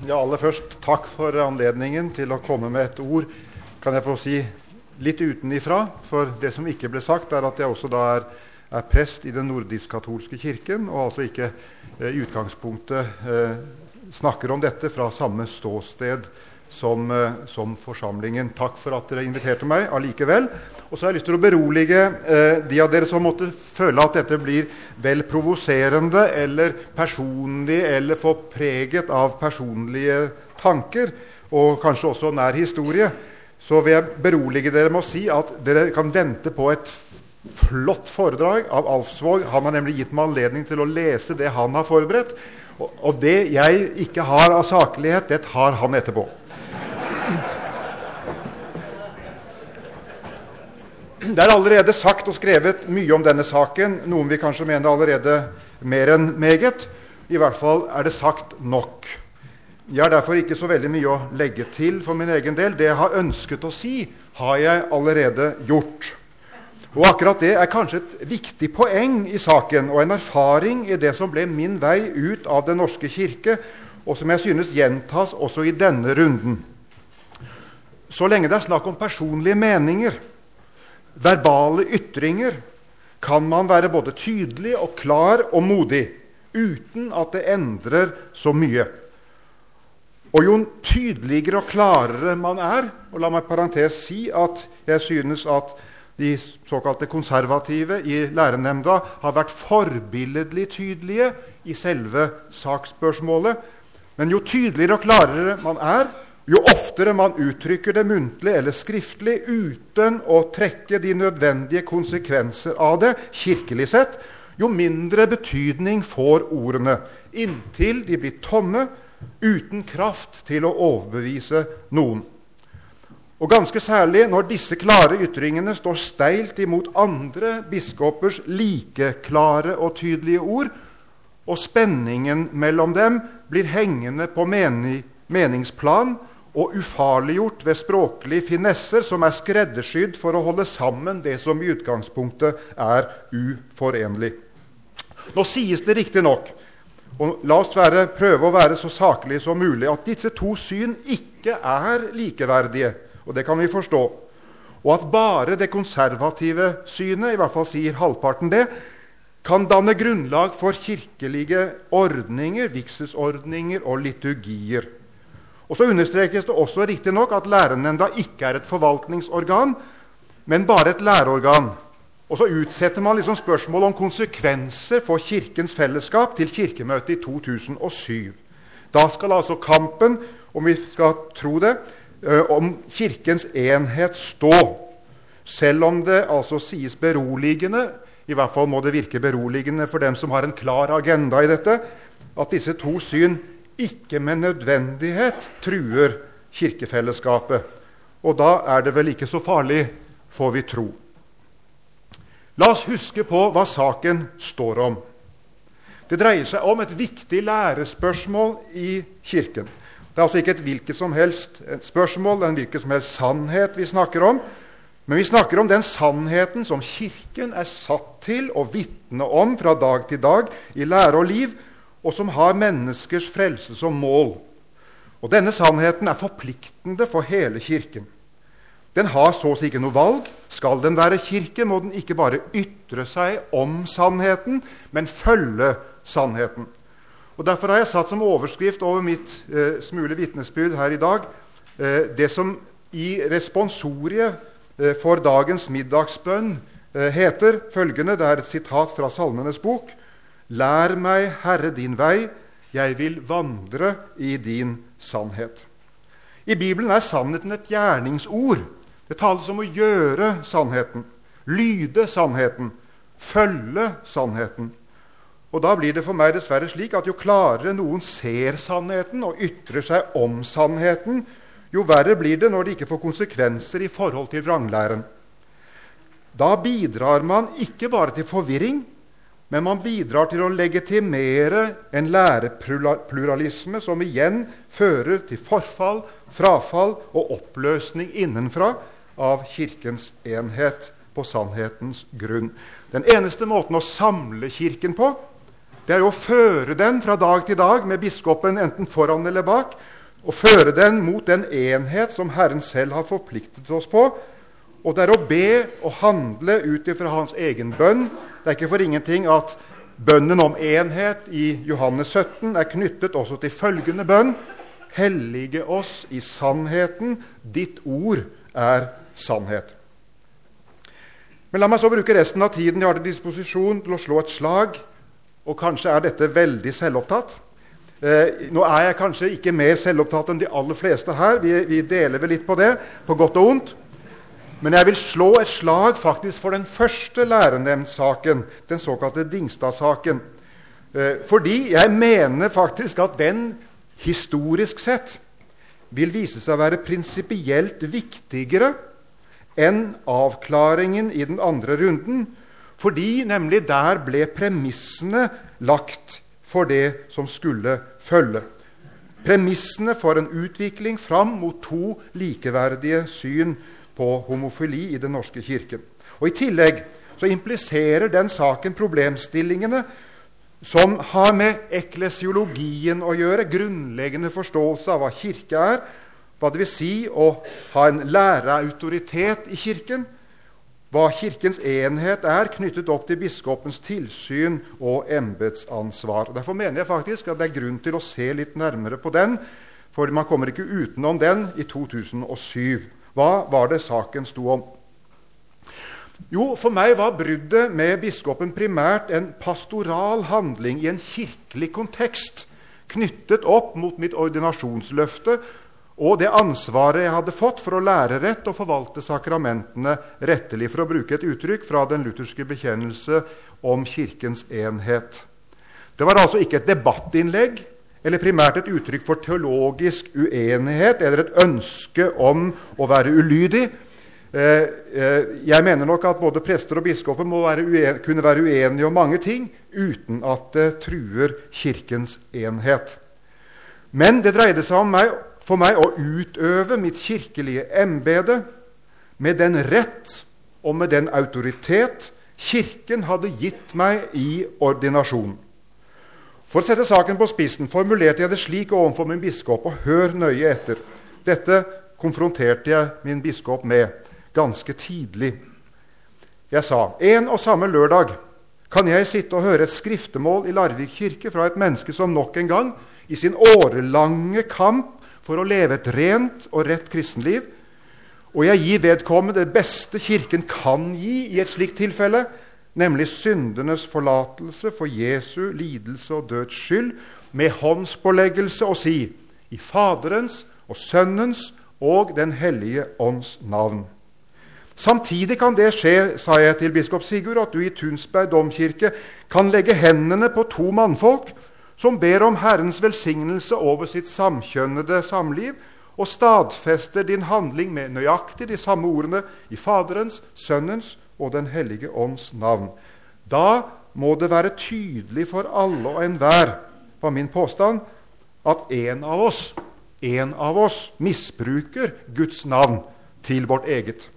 Ja, aller først takk for anledningen til å komme med et ord. Kan jeg få si litt utenifra? For det som ikke ble sagt, er at jeg også da er, er prest i den nordisk-katolske kirken, og altså ikke eh, i utgangspunktet eh, snakker om dette fra samme ståsted som, eh, som, forsamlingen. Takk for at dere inviterte meg allikevel. Og så har jeg lyst til å berolige eh, de av dere som måtte føle at dette blir vel provoserende eller personlig eller for preget av personlige tanker, og kanskje også nær historie. Så vil jeg berolige dere med å si at dere kan vente på et flott foredrag av Alfsvåg. Han har nemlig gitt meg anledning til å lese det han har forberedt. Og det jeg ikke har av saklighet, det tar han etterpå. Det er allerede sagt og skrevet mye om denne saken. Noen vil kanskje mene allerede mer enn meget. I hvert fall er det sagt nok. Jeg har derfor ikke så veldig mye å legge til for min egen del. Det jeg har ønsket å si, har jeg allerede gjort. Og akkurat det er kanskje et viktig poeng i saken og en erfaring i det som ble min vei ut av Den norske kirke, og som jeg synes gjentas også i denne runden. Så lenge det er snakk om personlige meninger, verbale ytringer, kan man være både tydelig og klar og modig uten at det endrer så mye. Og jo tydeligere og klarere man er og La meg parentes si at jeg synes at de såkalte konservative i lærenemnda har vært forbilledlig tydelige i selve saksspørsmålet. Men jo tydeligere og klarere man er, jo oftere man uttrykker det muntlig eller skriftlig uten å trekke de nødvendige konsekvenser av det kirkelig sett, jo mindre betydning får ordene, inntil de blir tomme, uten kraft til å overbevise noen. Og ganske særlig når disse klare ytringene står steilt imot andre biskopers like klare og tydelige ord, og spenningen mellom dem blir hengende på mening, meningsplan og ufarliggjort ved språklige finesser som er skreddersydd for å holde sammen det som i utgangspunktet er uforenlig. Nå sies det riktignok, og la oss være, prøve å være så saklige som mulig, at disse to syn ikke er likeverdige, og det kan vi forstå. Og at bare det konservative synet, i hvert fall sier halvparten det, kan danne grunnlag for kirkelige ordninger, vigselsordninger og liturgier. Og Så understrekes det også riktignok at lærernemnda ikke er et forvaltningsorgan, men bare et læreorgan. Og så utsetter man liksom spørsmål om konsekvenser for Kirkens fellesskap til Kirkemøtet i 2007. Da skal altså kampen, om vi skal tro det, om Kirkens enhet stå. Selv om det altså sies beroligende, i hvert fall må det virke beroligende for dem som har en klar agenda i dette, at disse to syn ikke med nødvendighet truer kirkefellesskapet. Og da er det vel ikke så farlig, får vi tro. La oss huske på hva saken står om. Det dreier seg om et viktig lærespørsmål i Kirken. Det er altså ikke et hvilket som helst spørsmål, det er en hvilken som helst sannhet vi snakker om. Men vi snakker om den sannheten som Kirken er satt til å vitne om fra dag til dag i lære og liv, og som har menneskers frelse som mål. Og Denne sannheten er forpliktende for hele Kirken. Den har så å si ikke noe valg. Skal den være kirke, må den ikke bare ytre seg om sannheten, men følge sannheten. Og Derfor har jeg satt som overskrift over mitt eh, smule vitnesbyrd her i dag eh, det som i responsoriet eh, for dagens middagsbønn eh, heter følgende Det er et sitat fra Salmenes bok. Lær meg, Herre, din vei, jeg vil vandre i din sannhet. I Bibelen er sannheten et gjerningsord. Det tales om å gjøre sannheten, lyde sannheten, følge sannheten. Og Da blir det for meg dessverre slik at jo klarere noen ser sannheten og ytrer seg om sannheten, jo verre blir det når det ikke får konsekvenser i forhold til vranglæren. Da bidrar man ikke bare til forvirring, men man bidrar til å legitimere en lærepluralisme som igjen fører til forfall, frafall og oppløsning innenfra av Kirkens enhet på sannhetens grunn. Den eneste måten å samle Kirken på, det er å føre den fra dag til dag med biskopen enten foran eller bak. Og føre den mot den enhet som Herren selv har forpliktet oss på. Og det er å be og handle ut ifra hans egen bønn. Det er ikke for ingenting at bønnen om enhet i Johannes 17 er knyttet også til følgende bønn. Hellige oss i sannheten. Ditt ord er sannhet. Men la meg så bruke resten av tiden jeg har til disposisjon, til å slå et slag. Og kanskje er dette veldig selvopptatt. Eh, nå er jeg kanskje ikke mer selvopptatt enn de aller fleste her. Vi, vi deler vel litt på det, på godt og vondt. Men jeg vil slå et slag faktisk for den første lærenemndsaken, den såkalte Dingstad-saken. Eh, fordi jeg mener faktisk at den historisk sett vil vise seg å være prinsipielt viktigere enn avklaringen i den andre runden, fordi nemlig der ble premissene lagt for det som skulle følge. Premissene for en utvikling fram mot to likeverdige syn på homofili i Den norske kirken. Og I tillegg så impliserer den saken problemstillingene som har med eklesiologien å gjøre, grunnleggende forståelse av hva kirke er, hva det vil si å ha en læreautoritet i Kirken, hva Kirkens enhet er, knyttet opp til biskopens tilsyn og embetsansvar. Derfor mener jeg faktisk at det er grunn til å se litt nærmere på den, for man kommer ikke utenom den i 2007. Hva var det saken sto om? Jo, for meg var bruddet med biskopen primært en pastoral handling i en kirkelig kontekst, knyttet opp mot mitt ordinasjonsløfte og det ansvaret jeg hadde fått for å lære rett og forvalte sakramentene rettelig, for å bruke et uttrykk fra den lutherske bekjennelse om Kirkens enhet. Det var altså ikke et debattinnlegg eller primært et uttrykk for teologisk uenighet eller et ønske om å være ulydig. Eh, eh, jeg mener nok at både prester og biskoper må være kunne være uenige om mange ting uten at det truer Kirkens enhet. Men det dreide seg om meg, for meg å utøve mitt kirkelige embete med den rett og med den autoritet Kirken hadde gitt meg i ordinasjonen. For å sette saken på spissen formulerte jeg det slik overfor min biskop, og hør nøye etter. Dette konfronterte jeg min biskop med ganske tidlig. Jeg sa en og samme lørdag kan jeg sitte og høre et skriftemål i Larvik kirke fra et menneske som nok en gang, i sin årelange kamp for å leve et rent og rett kristenliv, og jeg gir vedkommende det beste Kirken kan gi i et slikt tilfelle, nemlig syndenes forlatelse for Jesu lidelse og døds skyld, med håndspåleggelse og si i Faderens og Sønnens og Den hellige ånds navn. Samtidig kan det skje, sa jeg til biskop Sigurd, at du i Tunsberg domkirke kan legge hendene på to mannfolk som ber om Herrens velsignelse over sitt samkjønnede samliv, og stadfester din handling med nøyaktig de samme ordene i Faderens, Sønnens og Den hellige ånds navn. Da må det være tydelig for alle og enhver, var min påstand, at en av oss, en av oss misbruker Guds navn til vårt eget.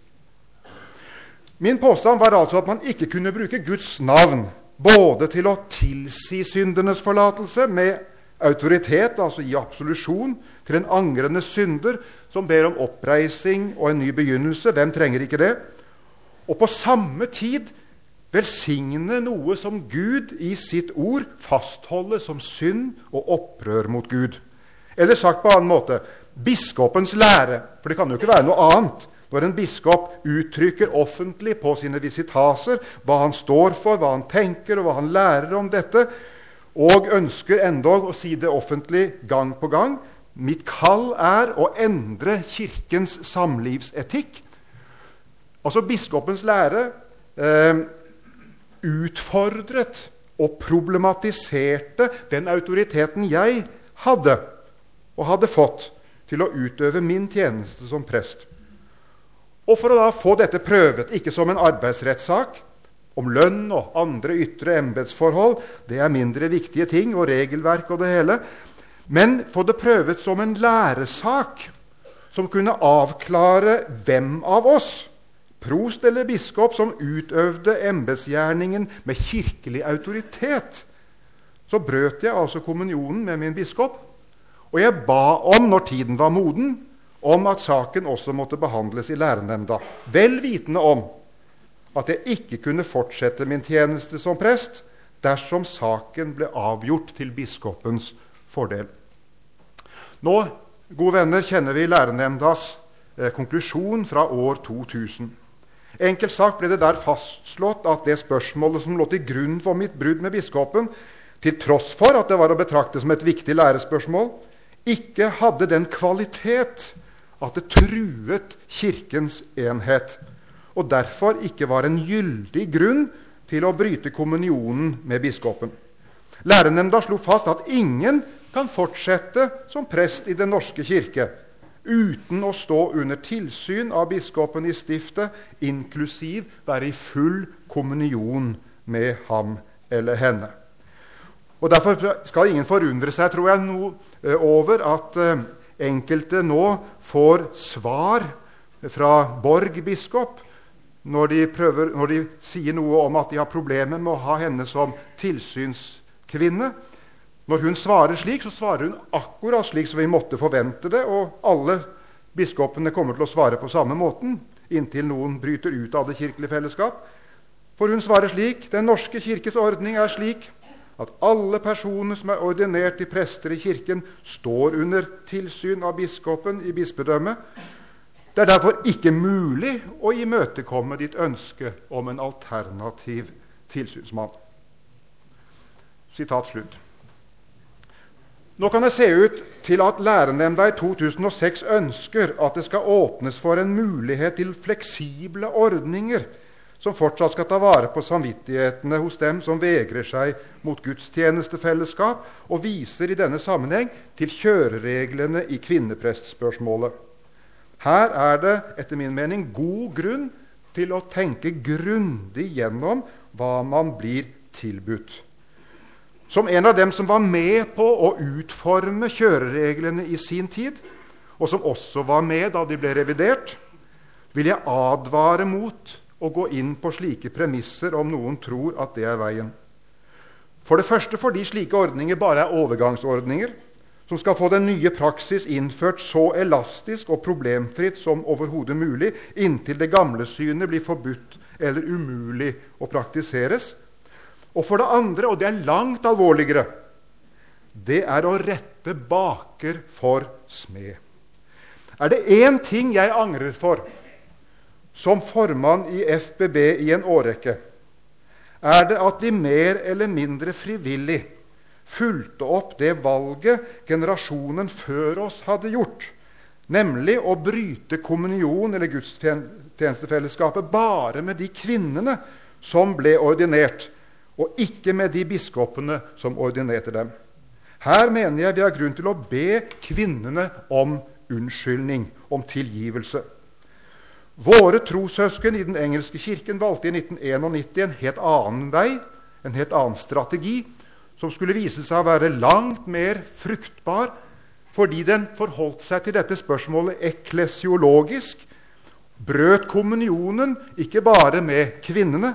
Min påstand var altså at man ikke kunne bruke Guds navn både til å tilsi syndenes forlatelse med autoritet, altså gi absolusjon, til en angrende synder som ber om oppreising og en ny begynnelse. Hvem trenger ikke det? Og på samme tid velsigne noe som Gud i sitt ord fastholder som synd og opprør mot Gud. Eller sagt på en annen måte biskopens lære, for det kan jo ikke være noe annet når en biskop uttrykker offentlig på sine visitaser hva han står for, hva han tenker, og hva han lærer om dette, og ønsker endog å si det offentlig gang på gang. Mitt kall er å endre Kirkens samlivsetikk Altså biskopens lære eh, utfordret og problematiserte den autoriteten jeg hadde og hadde fått til å utøve min tjeneste som prest. Og for å da få dette prøvet, ikke som en arbeidsrettssak om lønn og andre ytre embetsforhold, det er mindre viktige ting, og regelverk og det hele, men få det prøvet som en læresak som kunne avklare hvem av oss prost eller biskop som utøvde embetsgjerningen med kirkelig autoritet, så brøt jeg altså kommunionen med min biskop. Og jeg ba om, når tiden var moden, om at saken også måtte behandles i lærenemnda, vel vitende om at jeg ikke kunne fortsette min tjeneste som prest dersom saken ble avgjort til biskopens fordel. Nå gode venner, kjenner vi lærenemndas eh, konklusjon fra år 2000. Enkelt sagt ble det der fastslått at det spørsmålet som lå til grunn for mitt brudd med biskopen, til tross for at det var å betrakte som et viktig lærespørsmål, ikke hadde den kvalitet at det truet Kirkens enhet, og derfor ikke var en gyldig grunn til å bryte kommunionen med biskopen. Lærenemnda slo fast at ingen kan fortsette som prest i Den norske kirke uten å stå under tilsyn av biskopen i stiftet, inklusiv være i full kommunion med ham eller henne. Og Derfor skal ingen forundre seg tror jeg, no, eh, over at eh, enkelte nå får svar fra Borg biskop når de, prøver, når de sier noe om at de har problemer med å ha henne som tilsynskvinne. Når hun svarer slik, så svarer hun akkurat slik som vi måtte forvente det. Og alle biskopene kommer til å svare på samme måten inntil noen bryter ut av det kirkelige fellesskap. For hun svarer slik.: Den norske kirkes ordning er slik at alle personer som er ordinert til prester i Kirken, står under tilsyn av biskopen i bispedømmet. Det er derfor ikke mulig å imøtekomme ditt ønske om en alternativ tilsynsmann. Sitat slutt. Nå kan det se ut til at Lærernemnda i 2006 ønsker at det skal åpnes for en mulighet til fleksible ordninger som fortsatt skal ta vare på samvittighetene hos dem som vegrer seg mot gudstjenestefellesskap, og viser i denne sammenheng til kjørereglene i kvinneprestspørsmålet. Her er det etter min mening god grunn til å tenke grundig gjennom hva man blir tilbudt. Som en av dem som var med på å utforme kjørereglene i sin tid, og som også var med da de ble revidert, vil jeg advare mot å gå inn på slike premisser om noen tror at det er veien. For det første fordi slike ordninger bare er overgangsordninger som skal få den nye praksis innført så elastisk og problemfritt som overhodet mulig, inntil det gamle synet blir forbudt eller umulig å praktiseres. Og for det andre, og det er langt alvorligere, det er å rette baker for smed. Er det én ting jeg angrer for, som formann i FBB i en årrekke, er det at vi mer eller mindre frivillig fulgte opp det valget generasjonen før oss hadde gjort, nemlig å bryte kommunion eller gudstjenestefellesskapet bare med de kvinnene som ble ordinert, og ikke med de biskopene som ordinerte dem. Her mener jeg vi har grunn til å be kvinnene om unnskyldning, om tilgivelse. Våre trossøsken i den engelske kirken valgte i 1991 en helt annen vei, en helt annen strategi, som skulle vise seg å være langt mer fruktbar fordi den forholdt seg til dette spørsmålet eklesiologisk, brøt kommunionen ikke bare med kvinnene,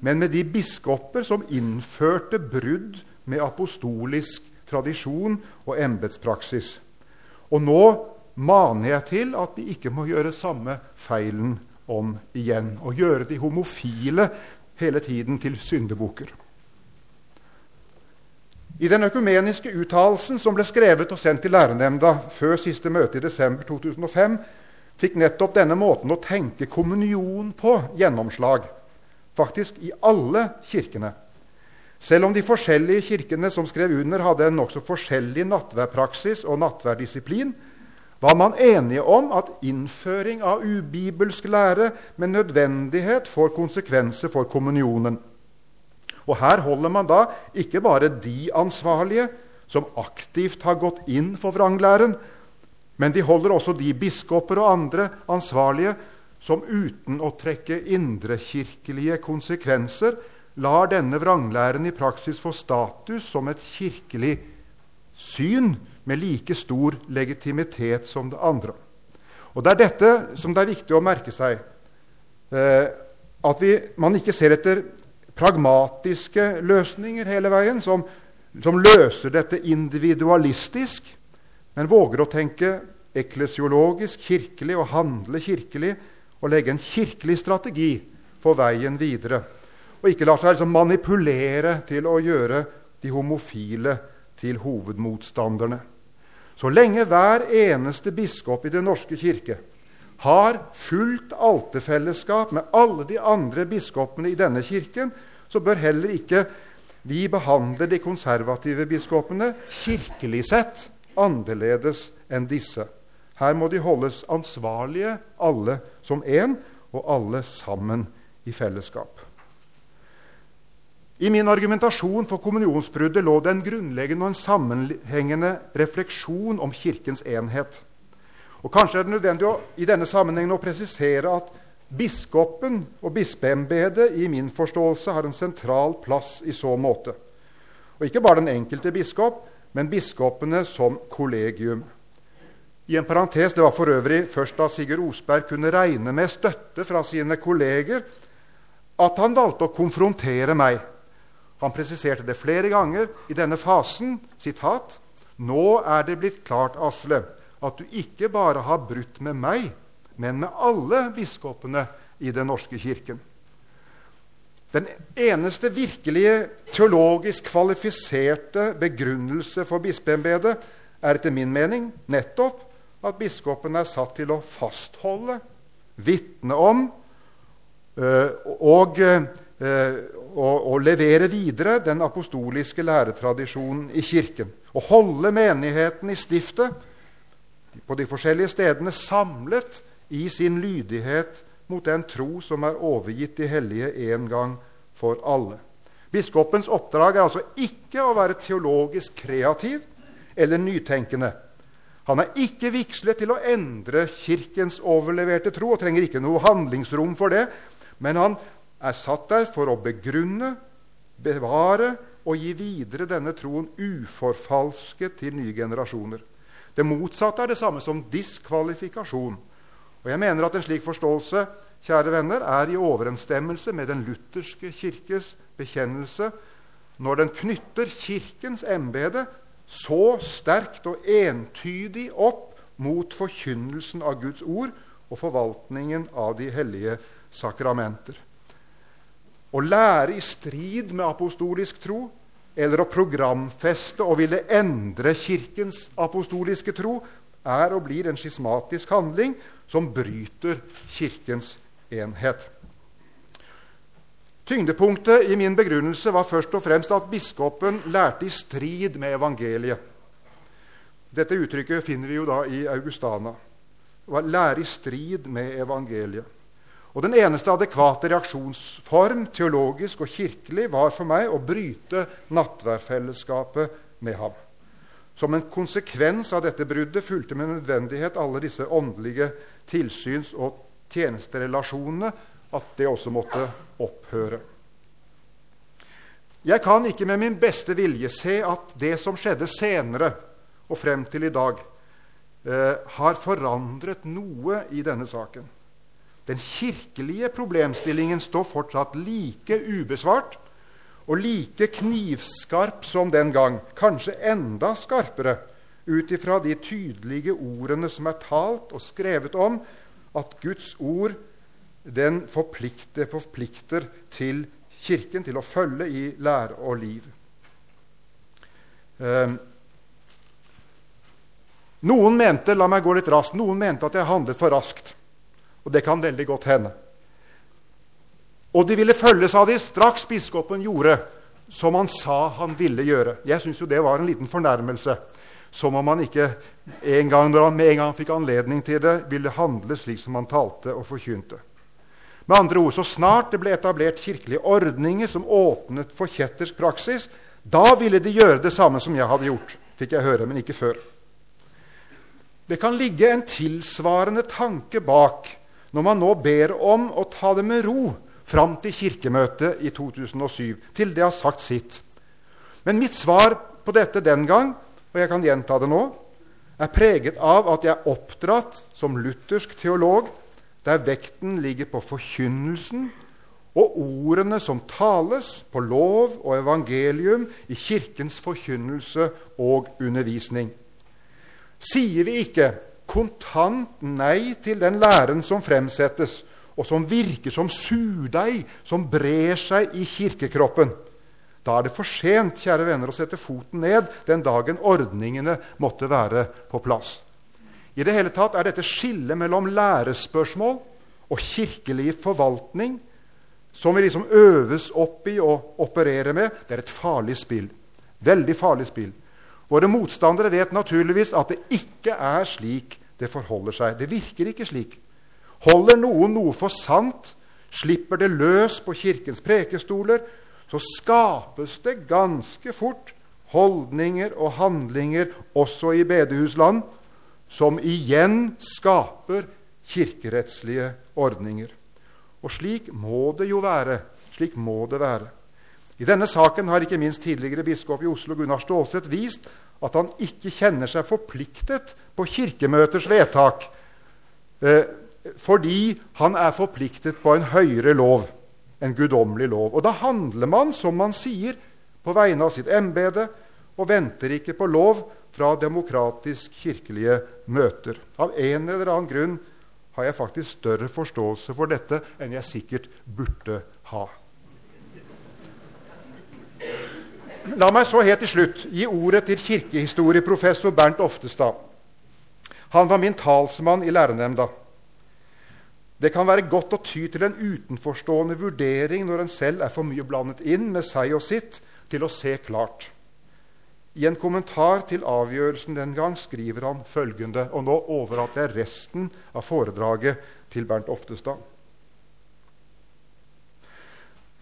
men med de biskoper som innførte brudd med apostolisk tradisjon og embetspraksis. Og nå maner jeg til at vi ikke må gjøre samme feilen om igjen. Og gjøre de homofile hele tiden til syndebukker. I den økumeniske uttalelsen som ble skrevet og sendt til lærernemnda før siste møte i desember 2005, fikk nettopp denne måten å tenke kommunion på gjennomslag. Faktisk i alle kirkene. Selv om de forskjellige kirkene som skrev under, hadde en nokså forskjellig nattverdpraksis og nattverddisiplin, var man enige om at innføring av ubibelsk lære med nødvendighet får konsekvenser for kommunionen. Og Her holder man da ikke bare de ansvarlige som aktivt har gått inn for vranglæren, men de holder også de biskoper og andre ansvarlige som uten å trekke indrekirkelige konsekvenser lar denne vranglæren i praksis få status som et kirkelig syn med like stor legitimitet som det andre. Og Det er dette som det er viktig å merke seg. Eh, at vi, man ikke ser etter pragmatiske løsninger hele veien, som som løser dette individualistisk, men våger å tenke eklesiologisk, kirkelig og handle kirkelig og legge en kirkelig strategi for veien videre. Og ikke lar seg liksom manipulere til å gjøre de homofile til hovedmotstanderne. Så lenge hver eneste biskop i Den norske kirke har fullt altefellesskap med alle de andre biskopene i denne kirken, så bør heller ikke vi behandle de konservative biskopene kirkelig sett annerledes enn disse. Her må de holdes ansvarlige, alle som én, og alle sammen i fellesskap. I min argumentasjon for kommunionsbruddet lå det en grunnleggende og en sammenhengende refleksjon om Kirkens enhet. Og Kanskje er det nødvendig å, i denne sammenhengen å presisere at biskopen og bispeembedet i min forståelse har en sentral plass i så måte. Og ikke bare den enkelte biskop, men biskopene som kollegium. I en parentes, Det var for øvrig først da Sigurd Osberg kunne regne med støtte fra sine kolleger, at han valgte å konfrontere meg. Han presiserte det flere ganger i denne fasen. sitat, Nå er det blitt klart, Asle, at du ikke bare har brutt med meg, men med alle biskopene i Den norske kirken. Den eneste virkelige teologisk kvalifiserte begrunnelse for bispeembedet er etter min mening nettopp at biskopen er satt til å fastholde, vitne om øh, og, øh, og, og, levere videre den apostoliske læretradisjonen i Kirken. Å holde menigheten i stiftet på de forskjellige stedene samlet i sin lydighet mot den tro som er overgitt de hellige en gang for alle. Biskopens oppdrag er altså ikke å være teologisk kreativ eller nytenkende. Han er ikke vigslet til å endre Kirkens overleverte tro og trenger ikke noe handlingsrom for det, men han er satt der for å begrunne, bevare og gi videre denne troen uforfalsket til nye generasjoner. Det motsatte er det samme som diskvalifikasjon. Og jeg mener at En slik forståelse kjære venner, er i overensstemmelse med den lutherske kirkes bekjennelse når den knytter Kirkens embete så sterkt og entydig opp mot forkynnelsen av Guds ord og forvaltningen av de hellige sakramenter. Å lære i strid med apostolisk tro eller å programfeste og ville endre Kirkens apostoliske tro er og blir en skismatisk handling som bryter Kirkens enhet. Tyngdepunktet i min begrunnelse var først og fremst at biskopen lærte i strid med evangeliet. Dette uttrykket finner vi jo da i Augustana. Lære i strid med evangeliet. Og Den eneste adekvate reaksjonsform, teologisk og kirkelig, var for meg å bryte nattværfellesskapet med ham. Som en konsekvens av dette bruddet fulgte med nødvendighet alle disse åndelige tilsyns- og tjenesterelasjonene at det også måtte opphøre. Jeg kan ikke med min beste vilje se at det som skjedde senere og frem til i dag, eh, har forandret noe i denne saken. Den kirkelige problemstillingen står fortsatt like ubesvart og like knivskarp som den gang, kanskje enda skarpere, ut ifra de tydelige ordene som er talt og skrevet om at Guds ord den forplikter, forplikter til Kirken til å følge i lære og liv. Eh, noen mente la meg gå litt raskt, noen mente at jeg handlet for raskt. Og det kan veldig godt hende. Og de ville følges av de, straks biskopen gjorde som han sa han ville gjøre. Jeg syns jo det var en liten fornærmelse. Som om han ikke en gang, når han med en gang fikk anledning til det, ville handle slik som han talte og forkynte. Med andre ord, Så snart det ble etablert kirkelige ordninger som åpnet for kjettersk praksis, da ville de gjøre det samme som jeg hadde gjort, fikk jeg høre, men ikke før. Det kan ligge en tilsvarende tanke bak når man nå ber om å ta det med ro fram til Kirkemøtet i 2007, til det har sagt sitt. Men mitt svar på dette den gang, og jeg kan gjenta det nå, er preget av at jeg er oppdratt som luthersk teolog der vekten ligger på forkynnelsen og ordene som tales på lov og evangelium i Kirkens forkynnelse og undervisning. Sier vi ikke kontant nei til den læren som fremsettes, og som virker som surdeig som brer seg i kirkekroppen, da er det for sent kjære venner, å sette foten ned den dagen ordningene måtte være på plass. I det hele tatt er dette skillet mellom lærespørsmål og kirkelig forvaltning som vi liksom øves opp i å operere med, det er et farlig spill. Veldig farlig spill. Våre motstandere vet naturligvis at det ikke er slik det forholder seg. Det virker ikke slik. Holder noen noe for sant, slipper det løs på Kirkens prekestoler, så skapes det ganske fort holdninger og handlinger også i bedehusland som igjen skaper kirkerettslige ordninger. Og slik må det jo være. Slik må det være. I denne saken har ikke minst tidligere biskop i Oslo Gunnar Stålseth vist at han ikke kjenner seg forpliktet på Kirkemøters vedtak eh, fordi han er forpliktet på en høyere lov, en guddommelig lov. Og da handler man som man sier, på vegne av sitt embete, og venter ikke på lov fra demokratisk kirkelige møter. Av en eller annen grunn har jeg faktisk større forståelse for dette enn jeg sikkert burde ha. La meg så helt til slutt gi ordet til kirkehistorieprofessor Bernt Oftestad. Han var min talsmann i lærernemnda. Det kan være godt å ty til en utenforstående vurdering når en selv er for mye blandet inn med seg og sitt til å se klart. I en kommentar til avgjørelsen den gang skriver han følgende, og nå overlater jeg resten av foredraget til Bernt Oftestad.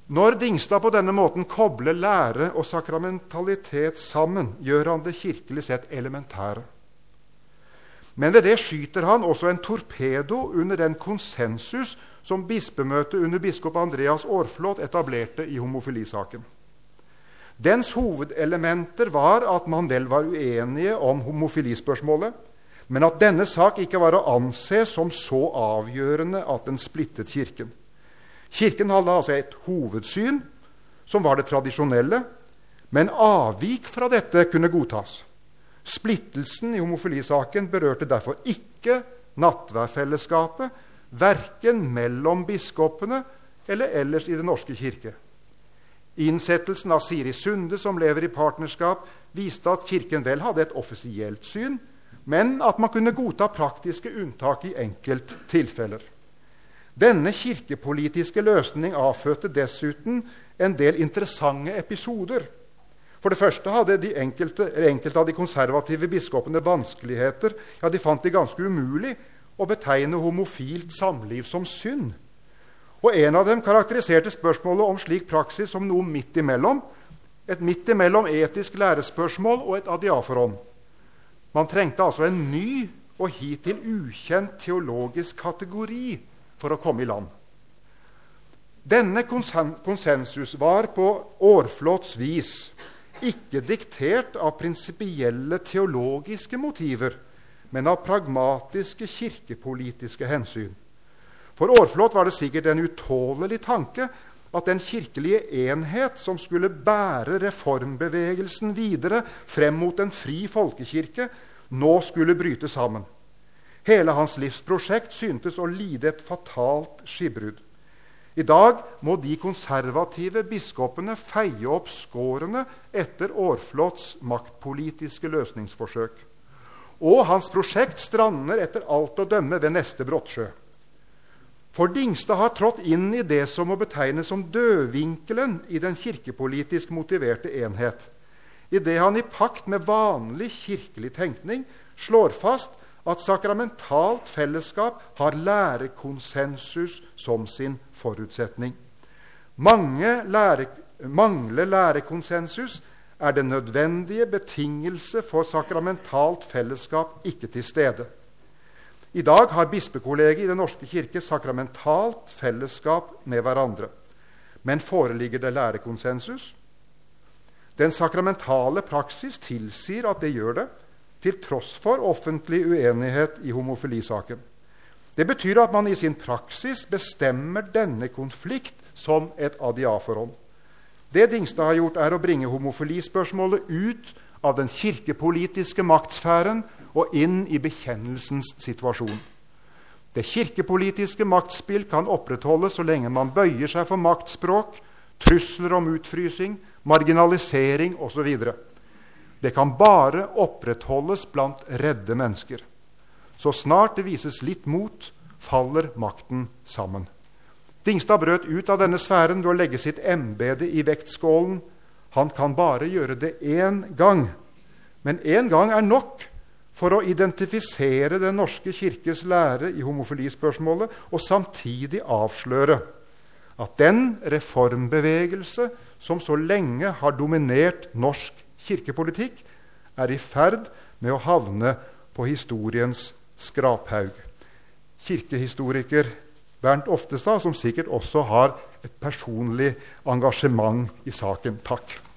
Når Dingstad på denne måten kobler lære og sakramentalitet sammen, gjør han det kirkelig sett elementære. Men ved det skyter han også en torpedo under den konsensus som bispemøtet under biskop Andreas Aarflot etablerte i homofilisaken. Dens hovedelementer var at man vel var uenige om homofilispørsmålet, men at denne sak ikke var å anse som så avgjørende at den splittet Kirken. Kirken hadde altså et hovedsyn, som var det tradisjonelle, men avvik fra dette kunne godtas. Splittelsen i homofilisaken berørte derfor ikke nattværfellesskapet, verken mellom biskopene eller ellers i Den norske kirke. Innsettelsen av Siri Sunde, som lever i partnerskap, viste at Kirken vel hadde et offisielt syn, men at man kunne godta praktiske unntak i enkelttilfeller. Denne kirkepolitiske løsning avfødte dessuten en del interessante episoder. For det første hadde de enkelte, enkelte av de konservative biskopene vanskeligheter. Ja, de fant det ganske umulig å betegne homofilt samliv som synd. Og En av dem karakteriserte spørsmålet om slik praksis som noe midt imellom. Et midt imellom etisk lærespørsmål og et adiaforon. Man trengte altså en ny og hittil ukjent teologisk kategori for å komme i land. Denne konsensus var på årflåts vis ikke diktert av prinsipielle teologiske motiver, men av pragmatiske kirkepolitiske hensyn. For Aarflot var det sikkert en utålelig tanke at den kirkelige enhet som skulle bære reformbevegelsen videre frem mot en fri folkekirke, nå skulle bryte sammen. Hele hans livsprosjekt syntes å lide et fatalt skipbrudd. I dag må de konservative biskopene feie opp skårene etter Aarflots maktpolitiske løsningsforsøk. Og hans prosjekt strander etter alt å dømme ved neste brottsjø. For Dingstad har trådt inn i det som må betegnes som dødvinkelen i den kirkepolitisk motiverte enhet, idet han i pakt med vanlig kirkelig tenkning slår fast at sakramentalt fellesskap har lærekonsensus som sin forutsetning. Mange lære, mangler lærekonsensus er den nødvendige betingelse for sakramentalt fellesskap ikke til stede. I dag har bispekollegiet i Den norske kirke sakramentalt fellesskap med hverandre. Men foreligger det lærekonsensus? Den sakramentale praksis tilsier at det gjør det, til tross for offentlig uenighet i homofilisaken. Det betyr at man i sin praksis bestemmer denne konflikt som et adiaforhold. Det Dingstad har gjort, er å bringe homofilispørsmålet ut av den kirkepolitiske maktsfæren og inn i bekjennelsens situasjon. Det kirkepolitiske maktspill kan opprettholdes så lenge man bøyer seg for maktspråk, trusler om utfrysing, marginalisering osv. Det kan bare opprettholdes blant redde mennesker. Så snart det vises litt mot, faller makten sammen. Dingstad brøt ut av denne sfæren ved å legge sitt embete i vektskålen. Han kan bare gjøre det én gang. Men én gang er nok for å identifisere Den norske kirkes lære i homofilispørsmålet og samtidig avsløre at den reformbevegelse som så lenge har dominert norsk kirkepolitikk, er i ferd med å havne på historiens skraphaug. Kirkehistoriker Bernt Oftestad, som sikkert også har et personlig engasjement i saken. Takk.